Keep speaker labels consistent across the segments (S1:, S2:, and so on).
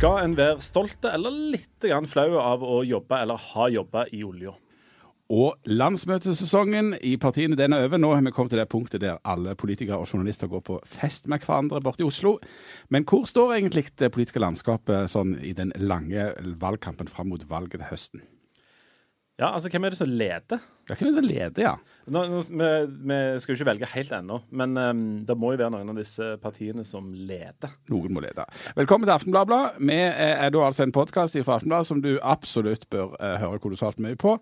S1: Skal en være stolt eller litt flau av å jobbe eller ha jobba i olja?
S2: Og landsmøtesesongen i partiene den er over. Nå har vi kommet til det punktet der alle politikere og journalister går på fest med hverandre borte i Oslo. Men hvor står egentlig det politiske landskapet sånn i den lange valgkampen fram mot valget til høsten?
S1: Ja, altså Hvem er det som leder?
S2: Ja, hvem er det som leder, ja?
S1: Nå, nå, vi, vi skal jo ikke velge helt ennå, men um, det må jo være noen av disse partiene som leder.
S2: Noen må lede. Velkommen til Aftenbladet. Vi er da altså en podkast fra Aftenbladet som du absolutt bør uh, høre kolossalt mye på.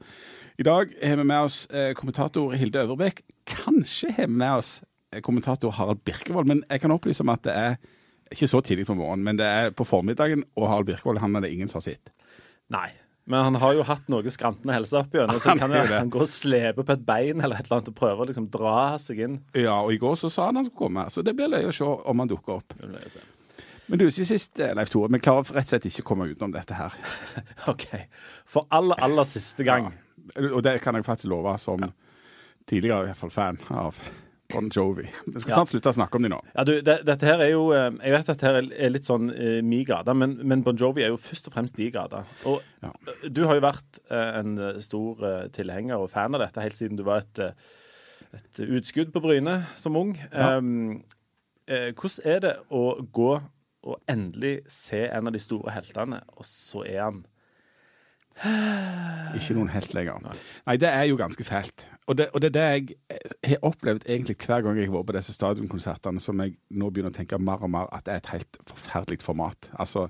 S2: I dag har vi med oss uh, kommentator Hilde Øverbekk. Kanskje har vi med oss uh, kommentator Harald Birkevold, men jeg kan opplyse om at det er ikke så tidlig på morgenen, men det er på formiddagen, og Harald Birkevold han er det ingen som har sett.
S1: Nei. Men han har jo hatt noe skrantende helse opp så
S2: Han
S1: kan jo, han gå og slepe på et bein eller et eller annet og prøve å liksom dra seg inn.
S2: Ja, og i går så sa han han skulle komme, så det blir løye å se om han dukker opp.
S1: Det.
S2: Men du, siden sist, eh, Leif Tore, vi klarer rett og slett ikke å komme utenom dette her.
S1: OK. For aller, aller siste gang.
S2: Og det kan jeg faktisk love som tidligere i hvert fall fan av Bon Jovi. Vi skal snart slutte å snakke om dem nå.
S1: Ja, du, det, dette her er jo eh, Jeg vet at dette her er litt sånn uh, mi gate, men, men Bon Jovi er jo først og fremst de grader. Og
S2: Ja.
S1: eh, du har jo vært eh, en eh, stor eh, tilhenger og fan av dette helt siden du var et, eh, et utskudd på Bryne som ung.
S2: Ja.
S1: Um, eh, hvordan er det å gå og endelig se en av de store heltene, og så er han
S2: Ikke noen helt lenger. Nei, det er jo ganske fælt. Og det, og det er det jeg har opplevd egentlig hver gang jeg har vært på disse stadionkonsertene, som jeg nå begynner å tenke mer og mer at det er et helt forferdelig format. Altså,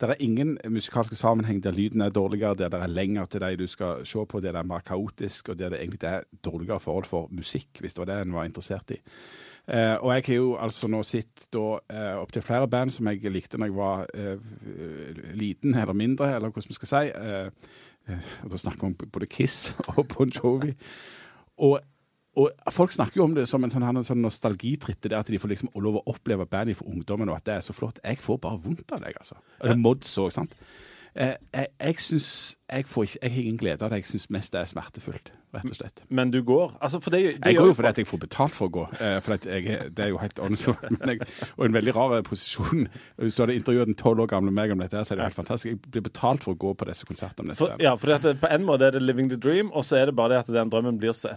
S2: det er ingen musikalske sammenheng der lyden er dårligere, der det er lenger til de du skal se på, der det er mer kaotisk, og der det egentlig er dårligere forhold for musikk, hvis det var det en var interessert i. Eh, og jeg har jo altså nå sett da eh, opptil flere band som jeg likte når jeg var eh, liten eller mindre, eller hvordan vi skal si. Eh, eh, og da snakker vi om både Kiss og Bon Jovi. Og, og folk snakker jo om det som en sånn, en sånn nostalgitripp, det der at de får liksom lov å oppleve bandet for ungdommen, og at det er så flott. Jeg får bare vondt av deg, altså. Og det er Mods òg, sant. Eh, jeg jeg syns jeg, får ikke, jeg har ingen glede av det. Jeg syns mest det er smertefullt, rett og slett.
S1: Men du går. Altså, det, det
S2: Jeg går jo fordi at jeg får betalt for å gå. Eh, for jeg, det er jo helt åndssvakt. Og en veldig rar posisjon. Hvis du hadde intervjuet en tolv år gamle meg om dette, så er det helt fantastisk. Jeg blir betalt for å gå på disse konsertene.
S1: For, ja, for det, på en måte er det living the dream, og så er det bare det at den drømmen blir så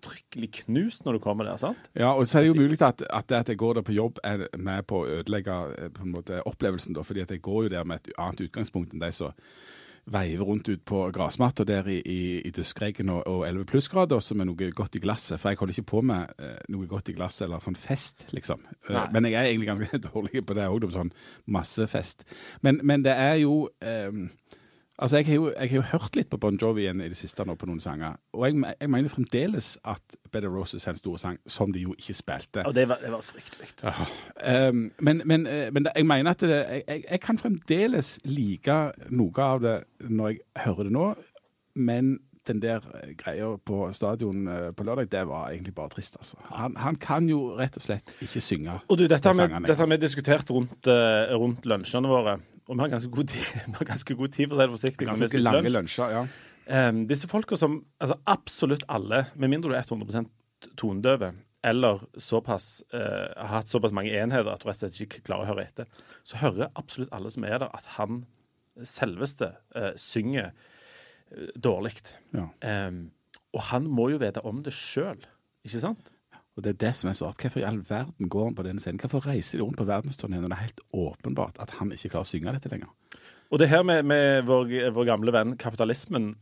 S1: ettertrykkelig knust når du kommer der. sant?
S2: Ja, og så er det jo mulig at, at det at jeg går der på jobb, er med på å ødelegge eh, på måte opplevelsen. da, fordi at jeg går jo der med et annet utgangspunkt enn de som veiver rundt ut på gressmatta der i, i, i duskregn og, og 11 plussgrader, også med noe godt i glasset. For jeg holder ikke på med eh, noe godt i glasset eller sånn fest, liksom. Eh,
S1: Nei.
S2: men jeg er egentlig ganske dårlig på det òg, sånn massefest. Men, men det er jo eh, Altså, jeg har, jo, jeg har jo hørt litt på Bon Jovi igjen i det siste nå på noen sanger, og jeg, jeg mener fremdeles at Better Roses er en stor sang, som de jo ikke spilte.
S1: Og det var, det var fryktelig.
S2: Um, men men, eh, men det, jeg mener at det, jeg, jeg kan fremdeles like noe av det når jeg hører det nå, men den der eh, greia på stadion eh, på lørdag, det var egentlig bare trist, altså. Han, han kan jo rett og slett ikke synge.
S1: Og du, dette har vi, diskutert rundt, eh, rundt lunsjene våre. Og vi har ganske god tid, ganske god tid for å si det forsiktig.
S2: Ganske lange
S1: lunsj.
S2: lunsjer, ja.
S1: Um, disse folka som altså absolutt alle, med mindre du er 100% tonedøve, eller såpass, uh, har hatt såpass mange enheter at du rett og slett ikke klarer å høre etter, så hører absolutt alle som er der, at han selveste uh, synger dårlig.
S2: ja.
S1: Um, og han må jo vite om det sjøl, ikke sant?
S2: Og det er det som er så rart. Hvorfor i all verden går han på denne scenen? Hvorfor reiser de rundt på verdensturneen når det er helt åpenbart at han ikke klarer å synge dette lenger?
S1: Og det her med, med vår, vår gamle venn kapitalismen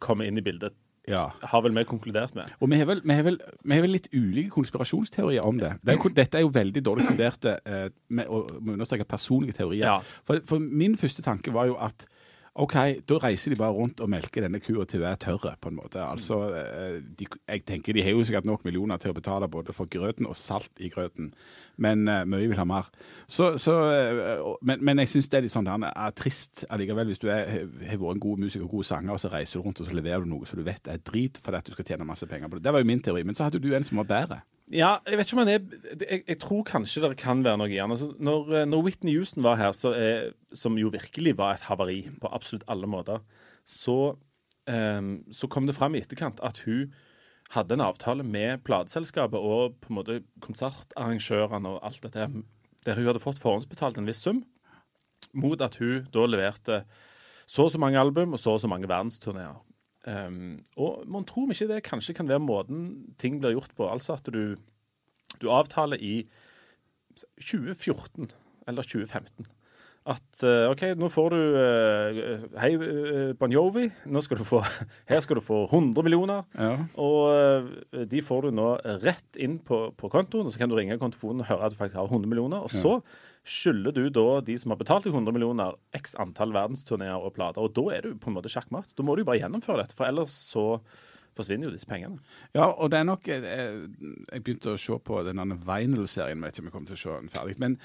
S1: kommer inn i bildet,
S2: Ja.
S1: har vel vi konkludert med.
S2: Og vi har, vel, vi, har vel, vi har vel litt ulike konspirasjonsteorier om det. det er, dette er jo veldig dårlig funderte, eh, med å understreke personlige teorier.
S1: Ja.
S2: For, for min første tanke var jo at OK, da reiser de bare rundt og melker denne kua til være tørre, på en måte. Altså, eh, de, jeg tenker de har jo sikkert nok millioner til å betale både for grøten og salt i grøten, men uh, mye vil ha mer. Så, så, uh, men, men jeg syns det er litt sånn der, er trist allikevel, hvis du har vært en god musiker og god sanger, og så reiser du rundt og så leverer du noe som du vet er drit fordi at du skal tjene masse penger på det. Det var jo min teori. Men så hadde du en som var bedre.
S1: Ja, jeg vet ikke om han er Jeg, jeg tror kanskje det kan være noe i han. Altså, når, eh, når Whitney Houston var her, er, som jo virkelig var et havari på absolutt alle måter, så, um, så kom det fram i etterkant at hun hadde en avtale med plateselskapet og på en måte konsertarrangørene og alt dette, der hun hadde fått forhåndsbetalt en viss sum. mot at hun da leverte så og så mange album og så og så mange verdensturneer. Um, og man tror ikke det kanskje kan være måten ting blir gjort på. Altså at du, du avtaler i 2014 eller 2015 at uh, OK, nå får du uh, Hei, uh, Bon Jovi. Nå skal du få, her skal du få 100 millioner. Ja. Og de får du nå rett inn på, på kontoen, og så kan du ringe kontofonen og høre at du faktisk har 100 millioner. Og så skylder du da de som har betalt deg 100 millioner, x antall verdensturneer og plater. Og da er du på en måte sjakkmatt. Da må du bare gjennomføre dette, for ellers så forsvinner jo disse pengene.
S2: Ja, og det er nok Jeg, jeg begynte å se på denne Vinyl-serien, vet ikke om jeg kommer til å se den ferdig. Men,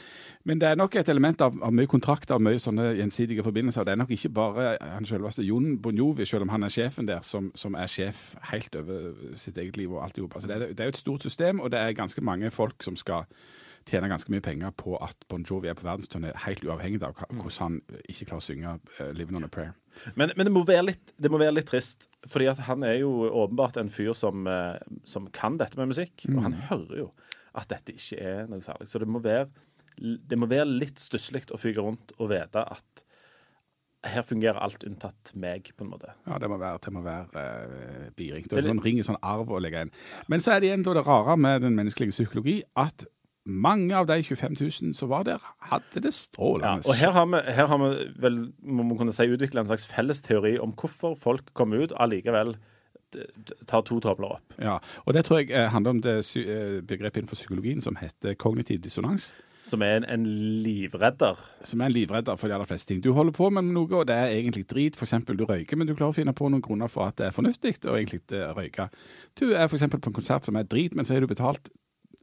S2: men, det er nok et element av, av mye kontrakter og mye sånne gjensidige forbindelser. Det er nok ikke bare han selveste Jon Bonjovi, selv om han er sjefen der, som, som er sjef helt over sitt eget liv og alt i hop. Altså, det, det er jo et stort system, og det er ganske mange folk som skal tjener ganske mye penger på at Bon Jovi er på verdensturné, helt uavhengig av mm. hvordan han ikke klarer å synge uh, 'Living on a Prayer'.
S1: Men, men det, må litt, det, må være litt, trist, fordi han er jo åpenbart en fyr som, uh, som kan dette med musikk. Mm. Og han hører jo at dette ikke er noe særlig. Så det må være, det må være litt stusslig å fyke rundt og vite at her fungerer alt unntatt meg, på en måte.
S2: Ja, det må være, det må være uh, biringt. Det er sånn ring, i sånn arv å legge inn. Men så er det igjen da det rare med den menneskelige psykologi at mange av de 25 000 som var der, hadde det strålende.
S1: Ja, og her har vi, her har vi vel, må man kunne si, utvikla en slags felles teori om hvorfor folk kommer ut allikevel tar to tobler opp.
S2: Ja, og det tror jeg eh, handler om det eh, begrepet innenfor psykologien som heter kognitiv dissonans.
S1: Som er en, en, livredder?
S2: Som er en livredder for de aller fleste ting. Du holder på med noe, og det er egentlig drit. F.eks. du røyker, men du klarer å finne på noen grunner for at det er fornuftig å egentlig røyke. Du er f.eks. på en konsert som er drit, men så har du betalt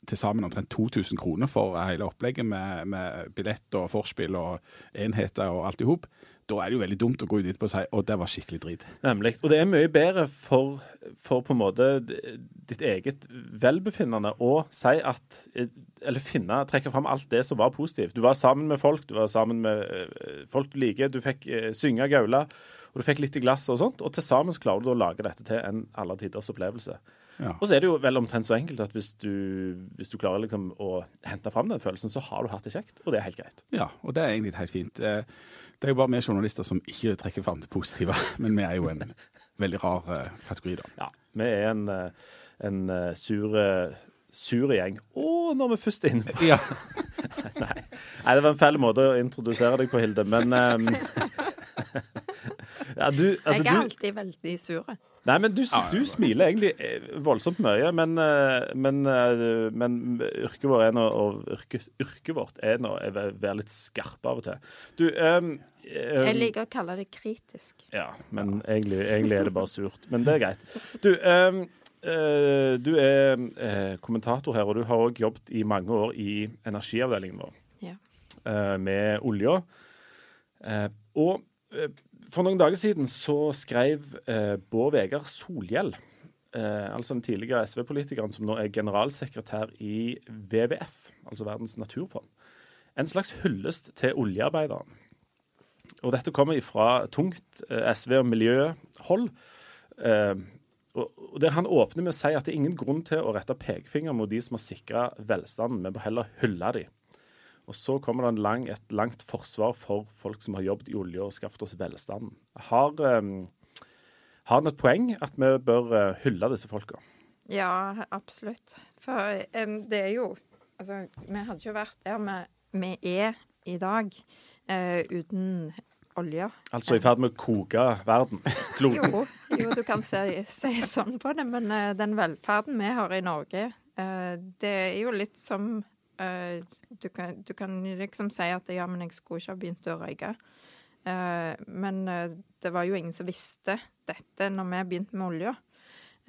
S2: til sammen omtrent 2000 kroner for hele opplegget med, med billett og forspill og enheter og alt i hop. Da er det jo veldig dumt å gå ut etterpå og si at det var skikkelig drit.
S1: Nemlig. Og det er mye bedre for, for på en måte ditt eget velbefinnende å si at Eller finne, trekke fram alt det som var positivt. Du var sammen med folk, du var sammen med eh, folk du liker, du fikk uh, synge gaula, og du fikk litt i glasset og sånt. Og til sammen klarer du å lage dette til en aller tiders opplevelse. Ja. Og så er det jo vel omtrent så enkelt at hvis du, hvis du klarer liksom å hente fram den følelsen, så har du hatt det kjekt, og det er helt greit.
S2: Ja, og det er egentlig helt fint. Eh, det er jo bare vi journalister som ikke trekker fram det positive, men vi er jo en veldig rar eh, kategori, da.
S1: Ja, vi er en, eh, en sur, sur gjeng. Å, når vi først er inne på ja. Nei. Nei. det var en feil måte å introdusere deg på, Hilde, men um...
S3: ja, du, altså, Jeg er alltid veldig sur.
S1: Nei, men du, du, smiler egentlig eh, voldsomt mye, men, eh, men, eh, men yrket, vårt er nå, yrke, yrket vårt er nå å være litt skarpe av og til. Du um, um,
S3: Jeg liker å kalle det kritisk.
S1: Ja, men egentlig, egentlig, er det bare surt. Men det er greit. Du, um, uh, du er uh, kommentator her, og du har òg jobbet i mange år i energiavdelingen vår ja. uh, med olja. og for noen dager siden så skrev eh, Bård Vegar Solhjell, eh, altså den tidligere SV-politikeren som nå er generalsekretær i WWF, altså Verdens naturfond, en slags hyllest til oljearbeideren. Og dette kommer fra tungt eh, SV- og miljøhold. Eh, og der Han åpner med å si at det er ingen grunn til å rette pekefinger mot de som har sikra velstanden, men bør heller hylle dem. Og så kommer det lang, et langt forsvar for folk som har jobbet i olje og skaffet oss velstand. Har, um, har han et poeng at vi bør uh, hylle disse folka?
S3: Ja, absolutt. For um, det er jo Altså, vi hadde ikke vært der vi, vi er i dag uh, uten olje.
S1: Altså i ferd med å koke verden?
S3: jo, jo, du kan se, se, sånn på det, men uh, den velferden vi har i Norge, det er jo litt som Uh, du, kan, du, kan, liksom si at ja, men jeg skulle ikke ha begynt å røyke. Uh, men uh, det var jo ingen som visste dette når vi begynte med olja.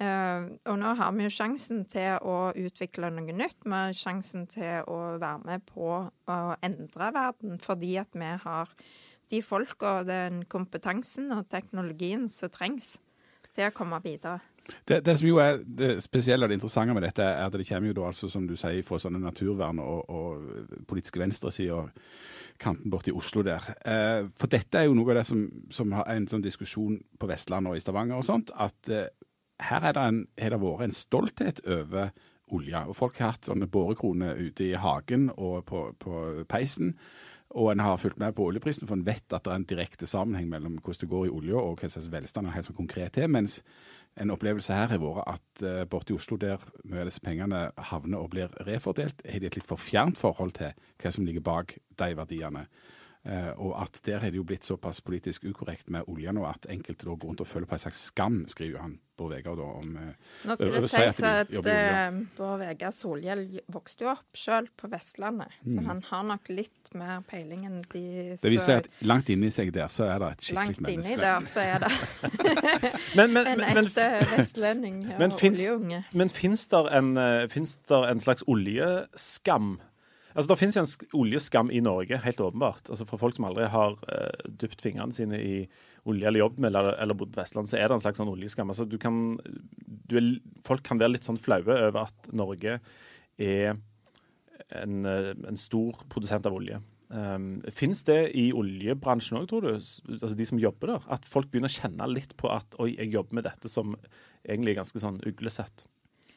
S3: og nå har vi jo sjansen til å utvikle noe nytt. Vi har sjansen til å være med på å endre verden fordi at vi har de folka og den kompetansen og teknologien som trengs til å komme videre.
S2: Det, det, som jo er det spesielle og det interessante med dette, er at det kommer jo da altså, som du sier, fra sånne naturvern og, og politiske venstresider kanten borti Oslo der. Eh, for dette er jo noe av det som, som har en sånn diskusjon på Vestlandet og i Stavanger og sånt, at eh, her er det, en, det vært en stolthet over olja. Og folk har hatt sånne borekroner ute i hagen og på, på peisen. Og en har fulgt med på oljeprisen, for en vet at det er en direkte sammenheng mellom hvordan det går i olja og hva slags velstand er helt så konkret til. Mens en opplevelse her har vært at uh, borte i Oslo, der mye av disse pengene havner og blir refordelt, har de et litt for fjernt forhold til hva som ligger bak de verdiene. Uh, og at der er det jo blitt såpass politisk ukorrekt med olje nå at enkelte da går rundt og føler på en slags skam, skriver han Bård Vegar da om uh,
S3: Nå skal det sies at, at uh, Bård Vegar Solhjell vokste jo opp sjøl på Vestlandet, mm. så han har nok litt mer peiling enn de
S2: Det viser si at langt inni seg der så er det et skikkelig
S3: menneske. Langt inni der så er det men, men, en ekte vestlending og oljeunge.
S1: Men fins det en, en slags oljeskam? Altså, Det finnes jo en oljeskam i Norge, helt åpenbart. Altså For folk som aldri har uh, dypt fingrene sine i olje eller jobb med eller, eller bodd på Vestlandet, så er det en slags sånn oljeskam. Altså, du kan, du er, folk kan være litt sånn flaue over at Norge er en, eh, en stor produsent av olje. Um, Fins det i oljebransjen òg, tror du? Altså de som jobber der? At folk begynner å kjenne litt på at oi, jeg jobber med dette som egentlig er ganske sånn uglesett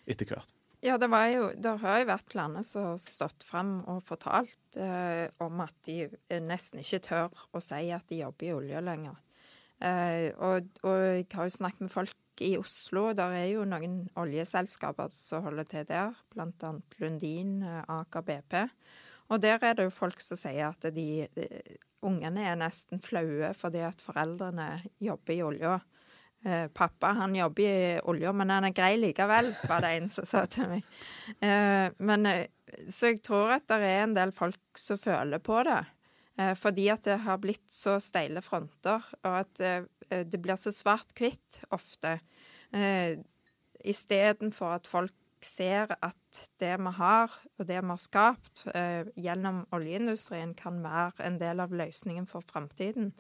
S1: etter hvert?
S3: Ja, det, jo, det, har jo vært planer som har stått fram og fortalt eh, om at de eh, nesten ikke tør å si at de jobber i olje lenger. Eh, og, og, jeg har jo snakket med folk i Oslo. Der er jo noen oljeselskaper som holder til der, bl.a. Lundin, eh, Aker BP. Og der er det jo folk som sier at de, de eh, ungene er nesten flaue fordi at foreldrene jobber i olja. Eh, pappa han jobber i olja, men han er grei likevel, var det en som sa til meg. Eh, men, eh, så jeg tror at det er en del folk som føler på det. Fordi at det har blitt så steile fronter, og at det blir så svart-hvitt ofte. Istedenfor at folk ser at det vi har, og det vi har skapt gjennom oljeindustrien, kan være en del av løsningen for framtiden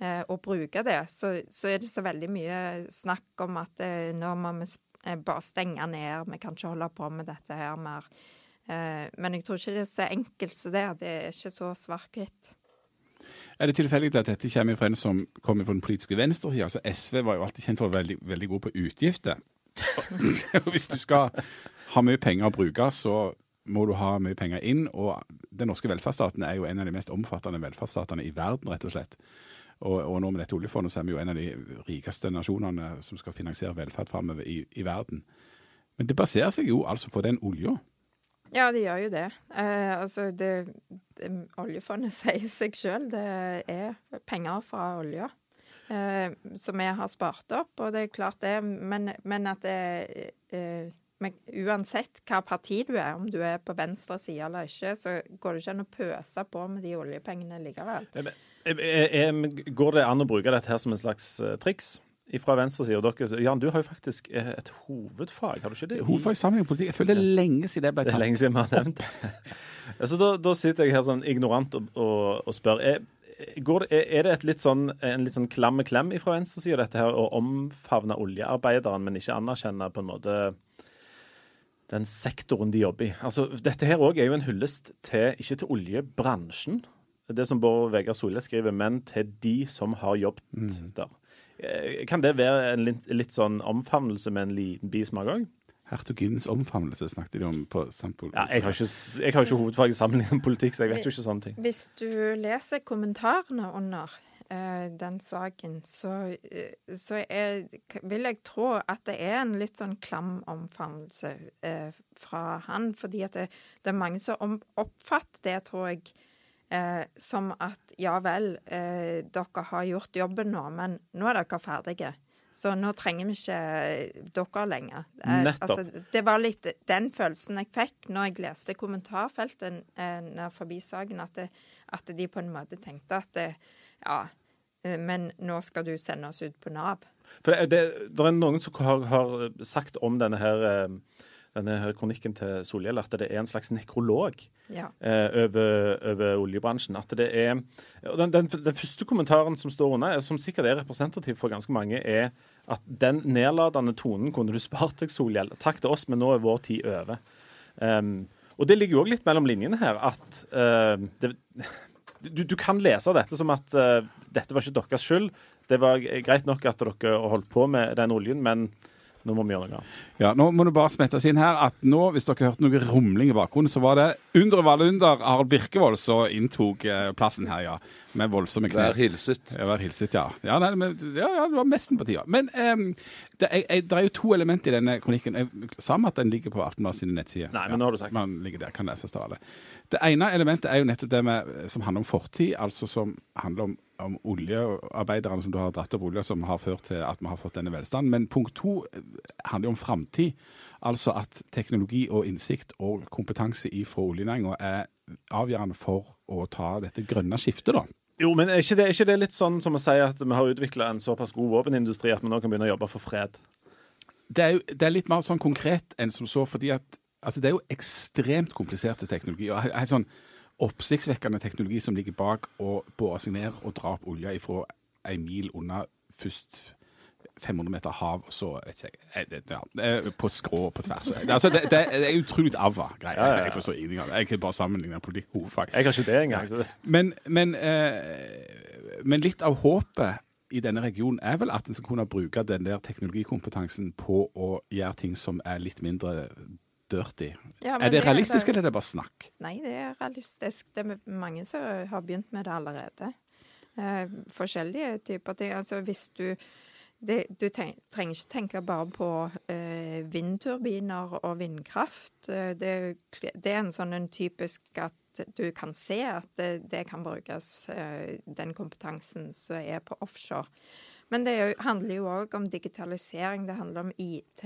S3: eh, å bruke det, så, så, er det så veldig mye snakk om at eh, nå må vi eh, bare stenge ned, vi kan ikke holde på med dette her mer. Eh, men jeg tror ikke det er så enkelt som det. Det er ikke så svart-hvitt.
S2: Er det tilfeldig at dette kommer fra en som kommer fra den politiske venstresida? Altså SV var jo alltid kjent for å være veldig, veldig god på utgifter. Hvis du skal ha mye penger å bruke, så må du ha mye penger inn. Og den norske velferdsstaten er jo en av de mest omfattende velferdsstatene i verden, rett og slett. Og, og, nå med dette oljefondet så er vi jo en av de rikeste nasjonene som skal finansiere velferd framover i, i, verden. Men det baserer seg jo altså på den olja.
S3: Ja, det gjør jo det. Eh, altså det, det, Oljefondet sier seg sjøl. Det er penger fra olja eh, som vi har spart opp. Og det er klart det, men, men at det eh, men uansett hva parti du er, om du er på venstre side eller ikke, så går det ikke an å pøse på med de oljepengene likevel.
S1: Går det an å bruke dette her som en slags triks? Fra venstresida. Jan, du har jo faktisk eh, et hovedfag, har du ikke det?
S2: Hovedfag i med politikk. Jeg føler det er lenge siden det ble tatt.
S1: Det er lenge siden vi har nevnt det. altså, da, da, sitter jeg her sånn ignorant og, og, og spør. Er, det, er, det litt sånn, en litt sånn klamme klem fra venstresida, dette her å omfavne oljearbeideren, men ikke anerkjenne på en måte den sektoren de jobber i? Altså, dette her òg er jo en hyllest til, ikke til oljebransjen, det som Bård Vegar Solhjell skriver, men til de som har jobbet mm. der. Eh, kan det være en litt, litt sånn omfavnelse med en liten bismak òg?
S2: Hertuginnens omfavnelse snakket de om på Sampol.
S1: Ja, jeg har ikke, jeg har ikke hovedfag i sammenlignet politikk, så jeg vet jo ikke sånne ting.
S3: Hvis du leser kommentarene under den saken, så, uh, så er, vil jeg tro at det er en litt sånn klam omfavnelse eh, fra han. Fordi at det, det er mange som oppfatter det, tror jeg, Eh, som at ja vel, eh, dere har gjort jobben nå, men nå er dere ferdige. Så nå trenger vi ikke eh, dere lenger.
S1: Eh.
S3: Altså, det var litt den følelsen jeg fikk når jeg leste kommentarfeltet eh, forbi saken, at, det, at, de på en måte tenkte at det, ja, eh, men nå skal du sende oss ut på Nav.
S1: For det, det, det er noen som har, har sagt om denne her denne her kronikken til Solhjell, at det er en slags nekrolog ja. eh, over, over, oljebransjen. At det er, den, den, den, første kommentaren som står under, som sikkert er representativ for ganske mange, er at den nedladende tonen kunne du spart deg, Solhjell. Takk til oss, men nå er vår tid over. Um, og det ligger jo òg litt mellom linjene her at uh, det, du, du, kan lese dette som at uh, dette var ikke deres skyld. Det var greit nok at dere holdt på med den oljen, men Nå må vi gjøre noe.
S2: Ja, Nå må det bare smettes inn her at nå, hvis dere hørte noe rumling i bakgrunnen, så var det under og under Harald Birkevold som inntok eh, plassen her, ja. Med voldsomme knær.
S4: Vær hilset.
S2: Ja, vær hilset, ja. Ja, nei, men, ja, ja det var nesten på tida. Men um, det, er, er, det, er jo to elementer i denne kronikken. Jeg sa at den ligger på Aftenbladet sine nettsider.
S1: Nei, men nå har du sagt.
S2: Man ligger der, kan leses av alle. Det ene elementet er jo nettopp det med, som handler om fortid, altså som handler om om oljearbeiderne som du har dratt opp olje, som har ført til at vi har fått denne velstanden. Men punkt to handler jo om framtid. Altså at teknologi og innsikt og kompetanse fra oljenæringa er avgjørende for å ta dette grønne skiftet, da.
S1: Jo, men er ikke, det, er ikke det litt sånn som å si at vi har utvikla en såpass god våpenindustri at vi nå kan begynne å jobbe for fred?
S2: Det er, jo, det er litt mer sånn konkret enn som så, fordi at altså, det er jo ekstremt kompliserte teknologi. og helt sånn oppsiktsvekkende teknologi som ligger bak å bore seg ned og dra opp olje ifra ei mil unna først 500 meter hav, og så vet ikke jeg ja, På skrå og på tvers. Altså, det, det, er utrolig ava greier. Ja, ja, jeg forstår ingenting av det. Jeg kan bare sammenligne politikk hovedfag.
S1: Jeg har ikke det engang.
S2: Men, men, eh, men, litt av håpet i denne regionen er vel at en skal kunne bruke den der teknologikompetansen på å gjøre ting som er litt mindre dirty. Ja, er det realistisk, det, eller er det bare snakk?
S3: Nei, det er realistisk. Det er mange som har begynt med det allerede. Eh, forskjellige typer ting. Altså hvis du det, Du trenger ikke tenke bare på eh, vindturbiner og vindkraft. Eh, det, det, er en sånn en typisk at du kan se at det, det kan brukes, eh, den kompetansen som er på offshore. Men det handler jo òg om digitalisering. Det handler om IT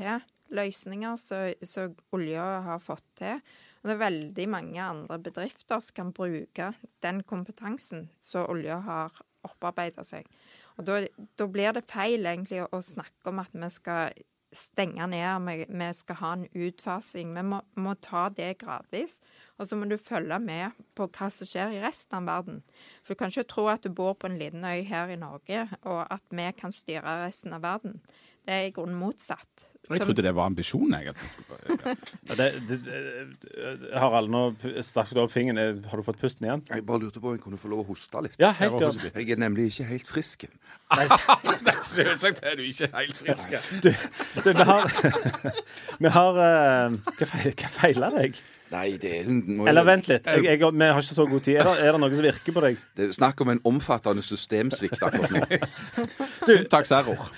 S3: løsninger som olja har fått til. Og det er veldig mange andre bedrifter som kan bruke den kompetansen som olja har opparbeida seg. Og da, da, blir det feil egentlig å snakke om at vi skal stenge ned, vi skal ha en utfasing. Vi må, må, ta det gradvis. Og så må du følge med på hva som skjer i resten av verden. For du kan ikke tro at du bor på en liten øy her i Norge, og at vi kan styre resten av verden. Det er i grunnen motsatt.
S2: Jeg trodde det var ambisjonen, jeg.
S1: ja, det, det, Harald, nå stakk du opp fingeren. Har du fått pusten igjen?
S4: Jeg bare lurte på om jeg kunne få lov å hoste litt.
S1: Ja, helt
S4: Jeg, jeg er nemlig ikke helt frisk.
S2: Selvsagt er du ikke helt frisk.
S1: Du, du, vi har, vi har uh, Hva feiler deg?
S4: Nei, det er
S1: må... Eller vent litt, jeg, jeg, vi har ikke så god tid. Er det, er det, noe som virker på deg?
S4: Det er Snakk om en omfattende systemsvikt akkurat nå.
S2: Syntakserror.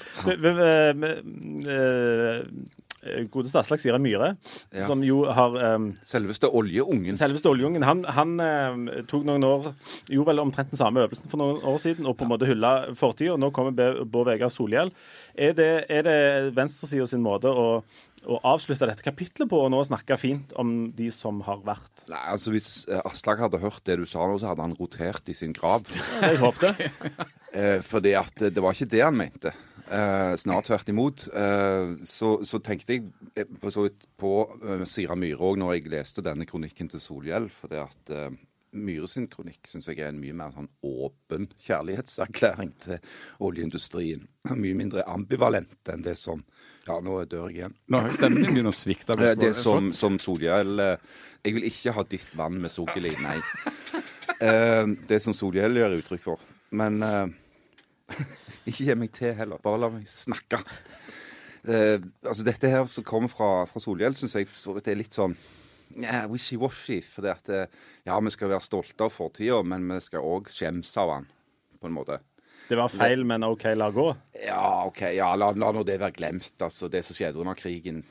S1: Godeste Aslak Sira Myhre, ja. som jo har um,
S4: Selveste oljeungen.
S1: Selveste oljeungen. Han, han um, tok noen år Gjorde vel omtrent den samme øvelsen for noen år siden og på en måte hylla fortida. Nå kommer Bård Vegar Solhjell. Er det, er det venstresida sin måte å å avslutte dette kapitlet på og nå snakke fint om de som har vært?
S4: Nei, altså Hvis eh, Aslak hadde hørt det du sa nå, så hadde han rotert i sin grav.
S1: Jeg håpte.
S4: eh, fordi at det var ikke det han mente. Eh, snart tvert imot. Eh, så, så, tenkte jeg eh, på, så vidt på uh, Sira Myhre òg når jeg leste denne kronikken til Solhjell. For det at uh, Myhre sin kronikk syns jeg er en mye mer sånn åpen kjærlighetserklæring til oljeindustrien. Mye mindre ambivalent enn det som Ja, nå dør jeg igjen.
S2: Nå Stemmen din begynner å svikte.
S4: Det, det som, som Solhjell eh, Jeg vil ikke ha ditt vann med sukkel i, nei. Det er som Solhjell gjør uttrykk for. Men ikke gi meg til heller. Bare la meg snakke. Altså Dette her som kommer fra, fra Solhjell, syns jeg det er litt sånn yeah, wishy-washy. For det at eh, ja, vi skal være stolte av fortida, men vi skal òg skjemmes av den, på en måte.
S1: Det var feil, men OK, la gå?
S4: Ja, OK. Ja, la, la nå det være glemt. Altså, det som skjedde under krigen,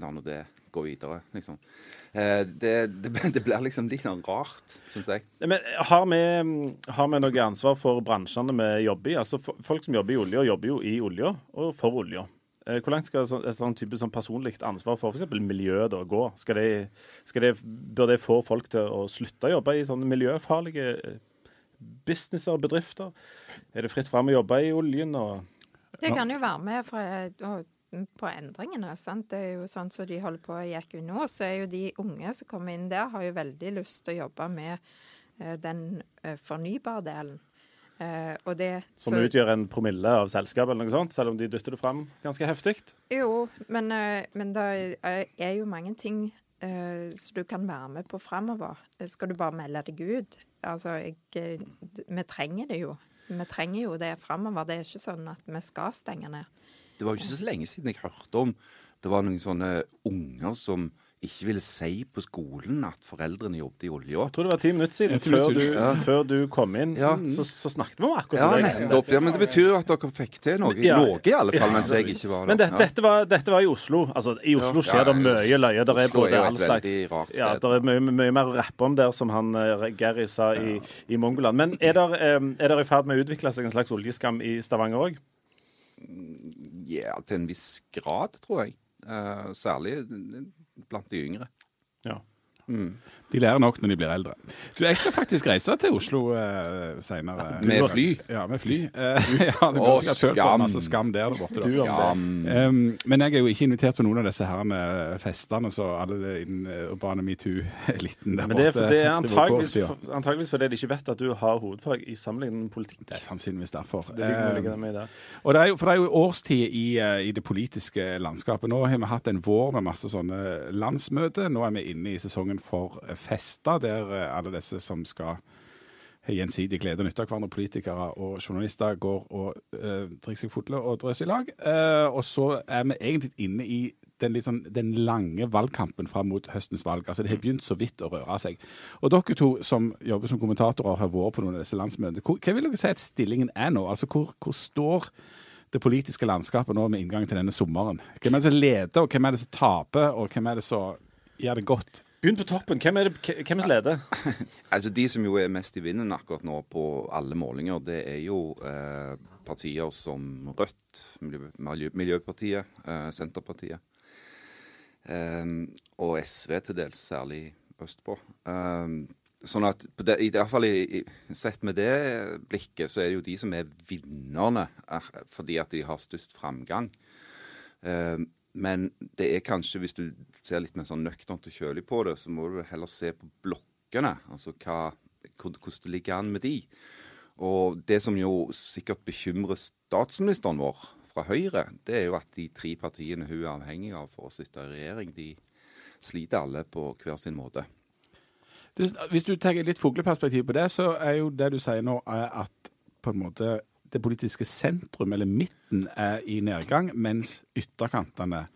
S4: la nå det gå videre, liksom. Eh, det, det, det, blir liksom litt sånn rart, syns jeg.
S1: Men har vi, har vi, noe ansvar for bransjene vi jobber i? Altså, Folk som jobber i olja, jobber jo i olja og for olja. Eh, hvor langt skal et sånn type sånn personlig ansvar for f.eks. miljøet da gå? Skal det, skal det, bør det få folk til å slutte å jobbe i sånne miljøfarlige eh, businesser og bedrifter? Er det fritt fram å jobbe i oljen? Og,
S3: det kan jo være med fra, på endringene. sant? Det er jo sånn som de holder på i Equinor, så er jo de unge som kommer inn der, har jo veldig lyst til å jobbe med eh, den fornybardelen.
S1: Uh, det, Som så, utgjør en promille av selskapet, eller noe sånt, selv om de dytter det fram ganske heftig?
S3: Jo, men, uh, men det er jo mange ting uh, som du kan være med på framover. Skal du bare melde deg ut? Altså, jeg, vi trenger det jo. Vi trenger jo det framover. Det er ikke sånn at vi skal stenge ned.
S4: Det var jo ikke så lenge siden jeg hørte om det var noen sånne unger som ikke ville si på skolen at foreldrene jobbet i olja.
S1: Jeg tror det var ti minutter siden, før, du.
S4: Ja.
S1: før du kom inn,
S4: Ja.
S1: så, så snakket vi om akkurat
S4: Ja,
S1: det.
S4: nettopp. Ja, men det betyr jo at dere fikk til noe.
S1: Ja.
S4: Noe i alle fall,
S1: Ja.
S4: mens jeg ikke var der.
S1: Men det,
S4: Ja.
S1: dette, var, dette var i Oslo. Altså, I Oslo
S4: Ja,
S1: skjer det
S4: ja,
S1: mye løye. Der er
S4: Oslo
S1: både
S4: er jo et
S1: all slags
S4: veldig rart
S1: ja, der er mye, mye mer å rappe om der, som han eh, Gary sa i, i Mongoland. Men er det eh, i ferd med å utvikle seg en slags oljeskam i Stavanger òg?
S4: Ja, til en viss grad, tror jeg. Uh, særlig blant de yngre.
S1: Ja.
S2: De lærer nok når de blir eldre. Du, Jeg skal faktisk reise til Oslo uh, seinere.
S4: Med fly?
S2: Ja, med fly. Uh, ja, det blir sikkert følt på
S4: skam.
S2: masse skam der borte. da.
S1: Du.
S2: Um, men jeg er jo ikke invitert på noen av disse her med festene, så alle innen uh, urbane metoo-eliten der
S1: Men det er,
S2: borte
S1: det er antageligvis,
S2: går,
S1: for, antageligvis fordi de ikke vet at du har hovedfag i sammenlignet med politikk.
S2: Det er sannsynligvis derfor.
S1: Det
S2: Um,
S1: i det.
S2: Og det er jo, for det er jo årstid i, eh, i det politiske landskapet. Nå har vi hatt en vår med masse sånne landsmøter. Nå er vi inne i sesongen for festa, fester, der eh, alle disse som skal gjensidig glede og nytte av hverandre, politikere og journalister, går og uh, drikker seg fulle og drøser i lag. Uh, og så er vi egentlig inne i den, sånn, den lange valgkampen fram mot høstens valg. Altså Det har begynt så vidt å røre seg. Og dere to som jobber som kommentatorer, har vært på noen av disse landsmøtene. Hva vil dere si at stillingen er nå? Altså Hvor, hvor står det politiske landskapet nå med inngang til denne sommeren? Hvem er det som leder, og hvem er det som taper, og hvem er det som gjør det godt?
S1: Begynn på toppen. Hvem er det hvem som leder?
S4: Altså De som jo er mest i vinden akkurat nå på alle målinger, det er jo eh, partier som Rødt, Miljø, Miljø- Miljøpartiet, eh, Senterpartiet. Eh, og SV til dels, særlig østpå. Eh, sånn at det, i hvert fall i, sett med det blikket, så er det jo de som er vinnerne, eh, fordi at de har størst framgang. Men det er kanskje, hvis du ser litt mer sånn nøkternt og kjølig på det, så må du heller se på blokkene. Altså hva, hvordan det ligger an med de. Og det som jo sikkert bekymrer statsministeren vår fra Høyre, det er jo at de tre partiene hun er avhengig av for å sitte i regjering, de sliter alle på hver sin måte.
S2: Hvis du tar litt fugleperspektiv på det, så er jo det du sier nå, at på en måte det politiske sentrum, eller midten, er i nedgang, mens ytterkantene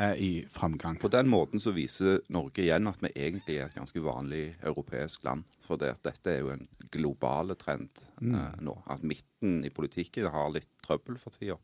S2: er i framgang.
S4: På den måten så viser Norge igjen at vi egentlig er et ganske vanlig europeisk land. For det, at dette er jo en globale trend eh, nå. At midten i politikken har litt trøbbel for tida.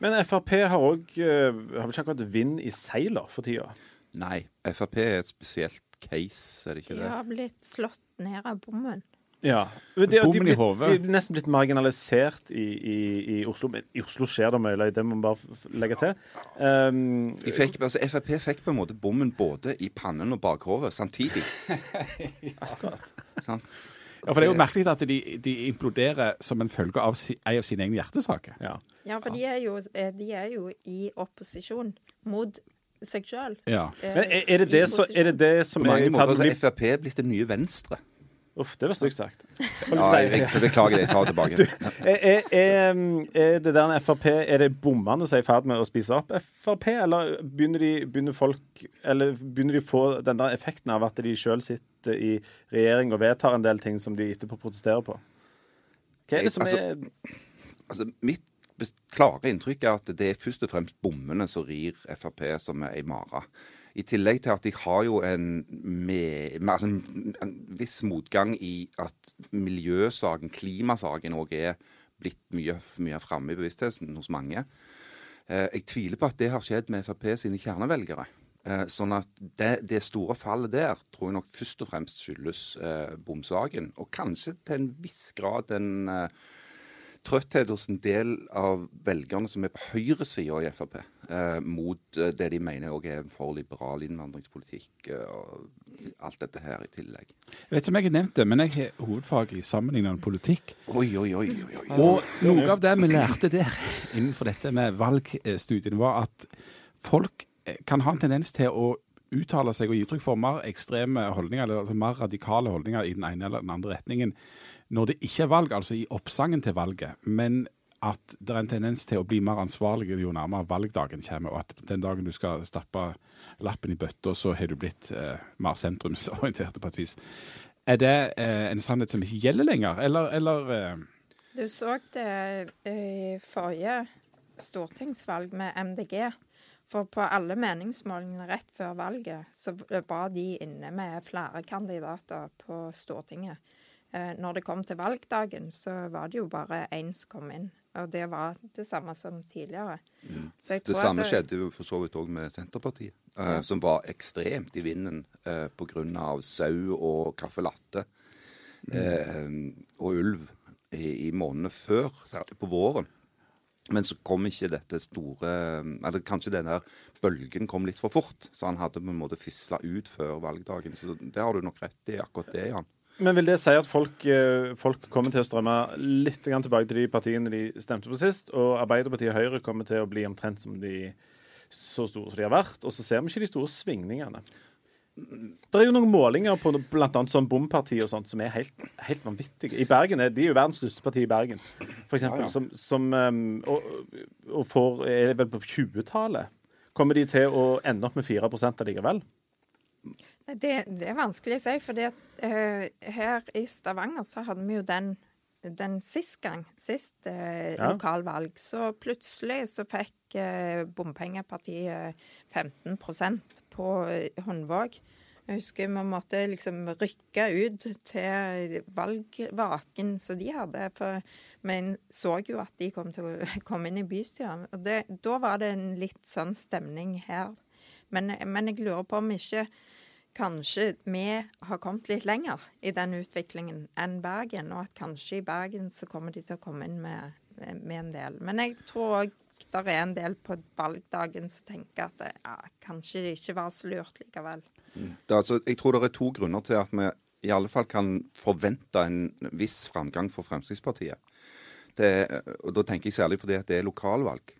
S1: Men Frp har òg Har vel ikke akkurat vind i seiler for tida?
S4: Nei, Frp er et spesielt case, er det ikke det?
S3: De har blitt slått ned av bommen.
S1: Ja. De, de,
S2: de,
S1: de er nesten blitt marginalisert i, i, i Oslo. Men i Oslo skjer det mye løye, det må vi bare legge til. Um,
S4: De fikk, altså Frp fikk på en måte bommen både i pannen og bakhovet samtidig. Sant?
S2: Ja, for Det er jo merkelig at de, de imploderer som en følge av si, en av sine egne hjertesaker.
S1: ja.
S3: Ja, for de er jo, eh, de er jo i opposisjon mot seg sjøl.
S2: Ja.
S1: Men er, er, det det så, er det det som
S4: På
S1: er
S4: mange måter er Frp blitt det nye Venstre.
S1: Uff, det var stygt sagt.
S4: Ja, jeg, beklager det, jeg tar det tilbake.
S1: Er, er, er, er det der Frp Er det bommene som er i ferd med å spise opp Frp, eller begynner de, begynner folk, eller begynner de å få den der effekten av at de sjøl sitter i regjering og vedtar en del ting som de etterpå protesterer på? Hva er det som
S4: Altså,
S1: er
S4: Altså, mitt klare inntrykk er at det er først og fremst bommene som rir Frp som ei mare. I tillegg til at de har jo en, med, med, altså en, en viss motgang i at miljøsaken, klimasaken, òg er blitt mye, mye framme i bevisstheten hos mange. Eh, jeg tviler på at det har skjedd med Frp sine kjernevelgere. Eh, sånn at det, det store fallet der tror jeg nok først og fremst skyldes eh, bomsaken. Og kanskje til en viss grad den eh, trøtthet hos en del av velgerne som er på høyresida i Frp, eh, mot eh, det de mener også er en for liberal innvandringspolitikk eh, og alt dette her i tillegg.
S2: Jeg vet ikke om jeg har nevnt det, men jeg har hovedfag i sammenlignende politikk.
S4: Oi, oi, oi. oi.
S2: Og noe av det vi lærte der innenfor dette med valgstudiene, var at folk kan ha en tendens til å uttale seg og gi uttrykk for mer ekstreme holdninger, eller altså mer radikale holdninger i den ene eller den andre retningen, når det ikke er valg, altså i oppsangen til valget. Men at det er en tendens til å bli mer ansvarlig jo nærmere valgdagen kommer, og at den dagen du skal stappe lappen i bøtta, så har du blitt eh, mer sentrumsorientert på et vis. Er det eh, en sannhet som ikke gjelder lenger, eller, eller eh,
S3: Du så det i forrige stortingsvalg med MDG. For på alle meningsmålingene rett før valget så var de inne med flere kandidater på Stortinget. Eh, når det kom til valgdagen, så var det jo bare én som kom inn. Og det var det samme som tidligere.
S4: Mm. det samme det... skjedde jo for så vidt òg med Senterpartiet, eh, ja. som var ekstremt i vinden eh, pga. sau og caffè latte mm. eh, og ulv i, i månedene før, særlig på våren. Men så kom ikke dette store Eller kanskje den der bølgen kom litt for fort. Så han hadde på en måte fisla ut før valgdagen. Så det har du nok rett i, akkurat det, Jan.
S1: Men vil det si at folk, eh, folk, kommer til å strømme litt tilbake til de partiene de stemte på sist, og Arbeiderpartiet og Høyre kommer til å bli omtrent som de så store som de har vært, og så ser vi ikke de store svingningene? Det er jo noen målinger på bl.a. sånn bomparti og sånt som er helt, helt vanvittige. I Bergen er, De er jo verdens største parti i Bergen, f.eks. Ja, ja. Som, som um, og, og, får, er vel på 20-tallet. Kommer de til å ende opp med 4 allikevel?
S3: Det, det, er vanskelig å si. For uh, her i Stavanger så hadde vi jo den, den sist gang, sist uh, ja. lokalvalg. Så plutselig så fikk uh, bompengepartiet 15% på Hundvåg. Jeg husker vi måtte liksom rykke ut til valgvaken som de hadde. For vi så jo at de kom til å komme inn i bystyret. Og det, da var det en litt sånn stemning her. Men, men jeg lurer på om ikke kanskje vi har kommet litt lenger i den utviklingen enn Bergen, og at kanskje i Bergen så kommer de til å komme inn med, med en del. Men jeg tror òg det er en del på valgdagen som tenker at det, ja, kanskje det ikke var så lurt likevel.
S4: Mm. Altså, jeg tror det er to grunner til at vi i alle fall kan forvente en viss framgang for Fremskrittspartiet. Det, og Da tenker jeg særlig fordi at det er lokalvalg.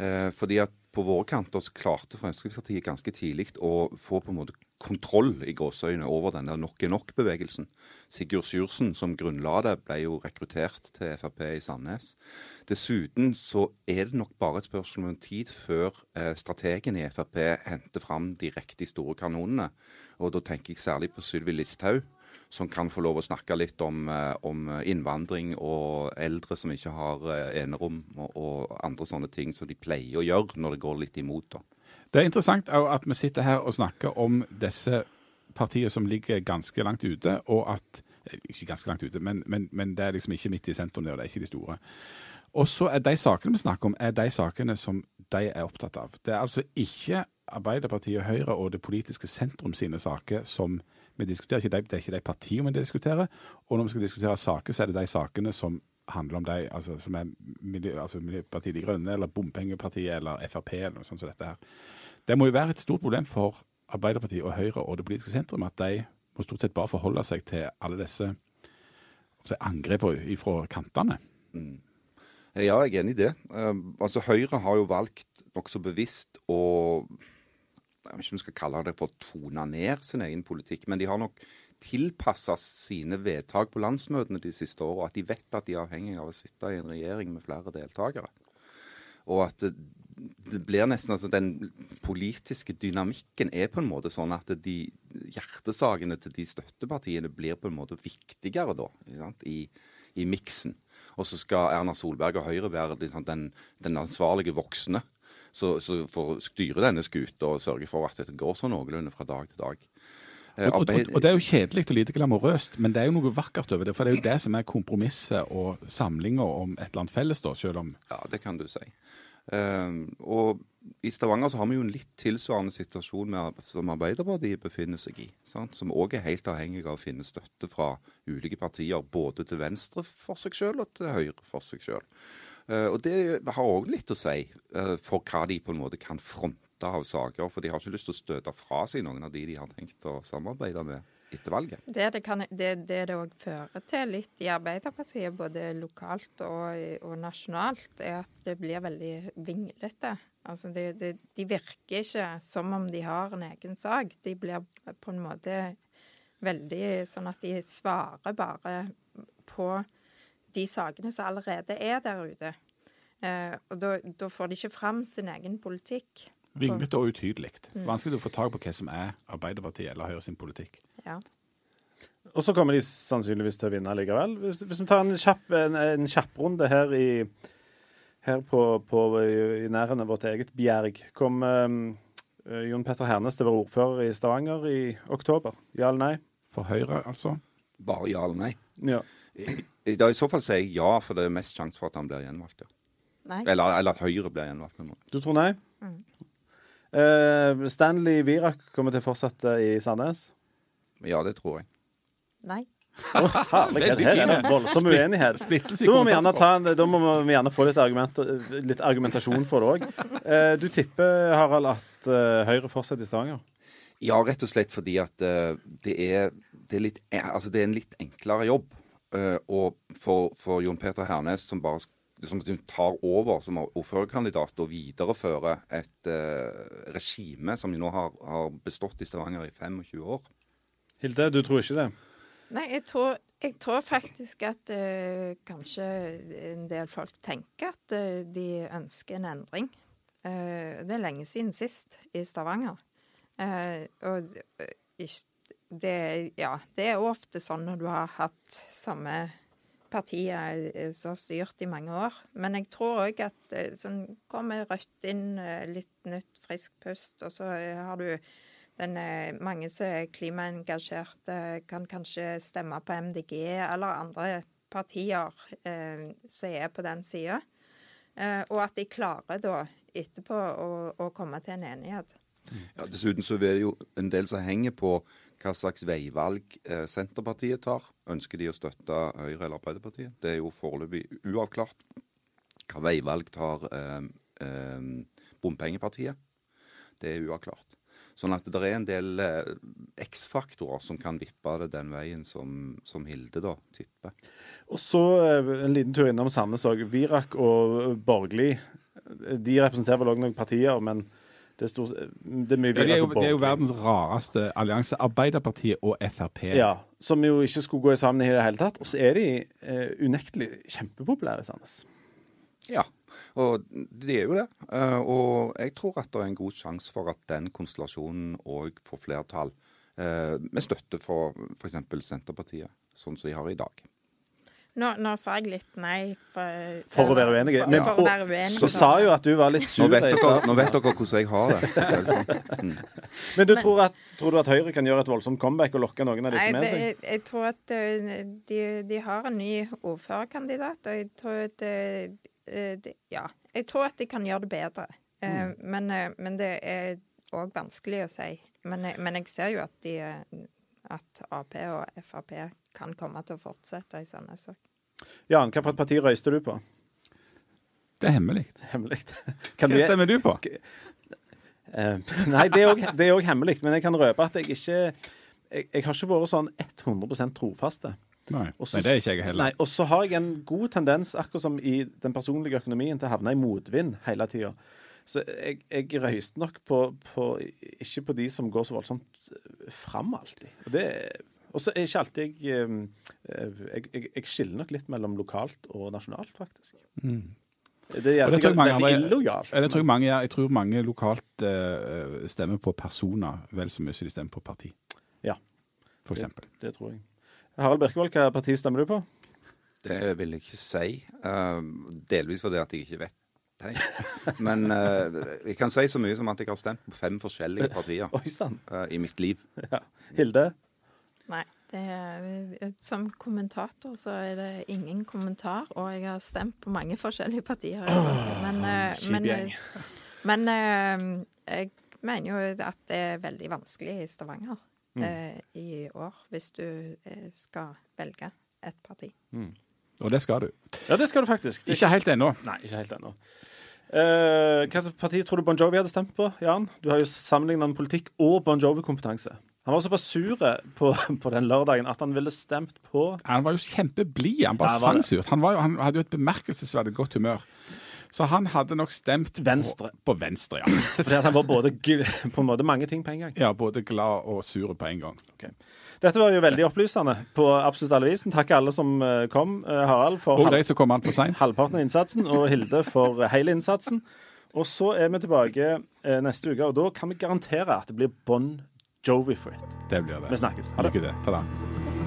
S4: Eh, fordi at på våre kanter så klarte Fremskrittspartiet ganske tidlig å få på en måte kontroll i gåseøyne over den der nok er nok-bevegelsen. Sigurd Sjursen, som grunnla det, ble jo rekruttert til Frp i Sandnes. Dessuten så er det nok bare et spørsmål om tid før eh, strategen i Frp henter fram de riktig store kanonene. Og da tenker jeg særlig på Sylvi Listhaug som kan få lov å snakke litt om, eh, om innvandring og eldre som ikke har eh, enerom, og, og, andre sånne ting som de pleier å gjøre når det går litt imot. da.
S2: Det er interessant at vi sitter her og snakker om disse partiene som ligger ganske langt ute, og at eh, Ikke ganske langt ute, men, men, men det er liksom ikke midt i sentrum, og det er ikke de store. Og så er de sakene vi snakker om, er de sakene som de er opptatt av. Det er altså ikke Arbeiderpartiet, Høyre og det politiske sentrum sine saker som vi diskuterer ikke de, Det er ikke de partiene vi diskuterer. Og når vi skal diskutere saker, så er det de sakene som handler om de altså, som er altså Miljøpartiet De Grønne eller Bompengepartiet eller Frp eller noe sånt som dette her. Det må jo være et stort problem for Arbeiderpartiet og Høyre og det politiske sentrum at de må stort sett bare forholde seg til alle disse angrepene fra kantene. Mm.
S4: Ja, jeg er enig i det. Uh, altså Høyre har jo valgt nokså bevisst å jeg vet ikke om vi skal kalle det for å tone ned sin egen politikk, men de har nok tilpassa sine vedtak på landsmøtene de siste åra. At de vet at de er avhengig av å sitte i en regjering med flere deltakere. Og at det, blir nesten altså Den politiske dynamikken er på en måte sånn at de hjertesakene til de støttepartiene blir på en måte viktigere da, i, i miksen. Og så skal Erna Solberg og Høyre være liksom, den, den ansvarlige voksne så, så for å styre denne skuta og sørge for at det går så noenlunde fra dag til dag.
S2: Eh, og, og, og, Det er jo kjedelig og lite glamorøst, men det er jo noe vakkert over det. For det er jo det som er kompromisset og samlinga om et eller annet felles, da, selv om
S4: Ja, det kan du si. Uh, og i Stavanger så har vi jo en litt tilsvarende situasjon med, som Arbeiderpartiet befinner seg i. Sant? Som òg er helt avhengig av å finne støtte fra ulike partier, både til venstre for seg sjøl og til høyre for seg sjøl. Eh, og det har òg litt å si eh, for hva de på en måte kan fronte av saker. For de har ikke lyst til å støte fra seg noen av de de har tenkt å samarbeide med etter valget.
S3: Det det, kan, det, det, det også fører til litt i Arbeiderpartiet, både lokalt og, og, nasjonalt, er at det blir veldig vinglete. Altså de, de virker ikke som om de har en egen sak. De blir på en måte veldig sånn at de svarer bare på de sakene som allerede er der ute. Eh, og da, da, får de ikke fram sin egen politikk.
S2: Vinglete og utydelig. Mm. Vanskelig å få tak på hva som er Arbeiderpartiet eller Høyre sin politikk.
S3: Ja.
S1: Og så kommer de sannsynligvis til å vinne likevel. Hvis, hvis vi tar en, kjapp, en, en kjapprunde her i her på, på, i nærheten av vårt eget Bjerg. Kom um, Jon Petter Hernes til å være ordfører i Stavanger i oktober? Ja eller nei?
S2: For Høyre, altså?
S4: Bare ja eller nei?
S1: Ja.
S4: I, i, I så fall sier jeg ja, for det er mest sjanse for at han blir gjenvalgt. Ja.
S3: Nei.
S4: Eller, eller at Høyre blir gjenvalgt.
S1: Du tror nei? Mm. Uh, Stanley Virak kommer til å fortsette i Sandnes?
S4: Ja, det tror jeg.
S3: Nei.
S1: Oh, herlighet, her er det voldsom uenighet. Da må, vi gjerne ta, da må vi gjerne få litt, argument, litt argumentasjon for det òg. Uh, du tipper, Harald, at uh, Høyre fortsetter i Stavanger?
S4: Ja, rett og slett fordi at uh, det, er, det, er litt, altså det, er, en litt enklere jobb. Uh, og for, for, Jon Peter Hernes, som bare som tar over som ordførerkandidat og viderefører et uh, regime som nå har, har bestått i Stavanger i 25 år.
S1: Hilde, du tror ikke det?
S3: Nei, jeg tror, jeg tror faktisk at uh, kanskje en del folk tenker at uh, de ønsker en endring. Uh, det er lenge siden sist i Stavanger. og det, ja, det er ofte sånn når du har hatt samme partier som har styrt i mange år. Men jeg tror òg at sånn kommer Rødt inn, litt nytt, frisk pust, og så har du den, eh, mange som er klimaengasjerte, kan kanskje stemme på MDG eller andre partier eh, som er på den sida. Eh, og at de klarer da etterpå å, å komme til en enighet.
S4: Ja, Dessuten så er det jo en del som henger på hva slags veivalg eh, Senterpartiet tar. Ønsker de å støtte Høyre eller Arbeiderpartiet? Det er jo foreløpig uavklart. Hva veivalg tar eh, eh, bompengepartiet? Det er uavklart. Sånn at det er en del eh, X-faktorer som kan vippe det den veien som, som Hilde da tipper.
S1: Og så eh, en liten tur innom Sandnes òg. Virak og Borgli de representerer vel òg noen partier, men det er, stor, det er mye
S2: ja, det, er jo, det er jo verdens rareste allianse. Arbeiderpartiet og Frp.
S1: Ja, Som jo ikke skulle gå sammen i det hele tatt. Og så er de eh, unektelig kjempepopulære i Sandnes.
S4: Ja. Og de er jo det. Eh, og jeg tror at det er en god sjanse for at den konstellasjonen òg får flertall, eh, med støtte for f.eks. Senterpartiet, sånn som de har i dag.
S3: Nå, nå, sa jeg litt nei. For,
S1: for å være uenig. Men for, for uenige. så sa jo at du var litt sur.
S4: Nå vet dere, nå vet dere hvordan jeg har det. Sånn.
S1: Mm. Men du tror, at, tror, du at Høyre kan gjøre et voldsomt comeback og lokke noen av disse nei, med seg?
S3: Jeg, jeg tror at de, de, har en ny ordførerkandidat. Og jeg tror at de, ja. Jeg tror at de kan gjøre det bedre. Eh, mm. Men, men, det er òg vanskelig å si. Men, men, jeg ser jo at, de, at Ap og Frp kan komme til å fortsette i Sandnes òg.
S1: Jan, hvilket parti røyster du på?
S2: Det er hemmelig.
S1: Hemmelig.
S2: Hva stemmer du på?
S1: Uh, nei, det er òg hemmelig, men jeg kan røpe at jeg ikke jeg, jeg har ikke vært sånn 100 trofaste.
S2: Nei, Også, nei, det er ikke jeg heller.
S1: Nei, Og så har jeg en god tendens, akkurat som i den personlige økonomien, til å havne i motvind hele tida. Så jeg, jeg røyste nok på, på, ikke på de som går så voldsomt fram alltid. Og så er ikke alltid jeg, eh, jeg, jeg, jeg skiller nok litt mellom lokalt og nasjonalt, faktisk. Mm. Det er sikkert veldig illojalt.
S2: Jeg tror mange, jeg tror mange lokalt uh, stemmer på personer vel så mye som de stemmer på parti.
S1: Ja.
S2: For eksempel.
S1: Det, det tror jeg. Harald Birkevold, hva parti stemmer du på?
S4: Det vil jeg ikke si. Uh, delvis fordi at jeg ikke vet. Hei. Men uh, jeg kan si så mye som at jeg har stemt på fem forskjellige partier
S1: Oi, uh,
S4: i mitt liv.
S1: Ja. Hilde?
S3: Nei. Er, som kommentator så er det ingen kommentar, og jeg har stemt på mange forskjellige partier.
S1: Oh, men, men,
S3: men jeg mener jo at det er veldig vanskelig i Stavanger mm. eh, i år, hvis du eh, skal velge et parti.
S2: Mm. Og det skal du.
S1: Ja, det skal du faktisk.
S2: ikke helt ennå.
S1: Nei, ikke helt ennå. Uh, hva parti tror du Bon Jovi hadde stemt på, Jan? Du har jo sammenligna politikk og Bon Jovi-kompetanse. Han var såpass sur på, på, den lørdagen at han ville stemt på
S2: Han var jo kjempeblid. Han bare sang surt. Han, han, hadde jo et bemerkelsesverdig godt humør. Så han hadde nok stemt
S1: Venstre.
S2: På, på Venstre, ja.
S1: Fordi han var både på en måte mange ting på en gang?
S2: Ja, både glad og sur på en gang.
S1: Okay. Dette var jo veldig opplysende på absolutt alle vis. Takk alle som eh, kom. Eh, Harald for
S2: kom for
S1: halvparten av innsatsen, og Hilde for hele innsatsen. Og så er vi tilbake eh, neste uke, og da kan vi garantere at det blir Bon Jovi for it.
S2: Det blir det.
S1: Vi snakkes.
S2: Ha det. Lykke til. Ta det.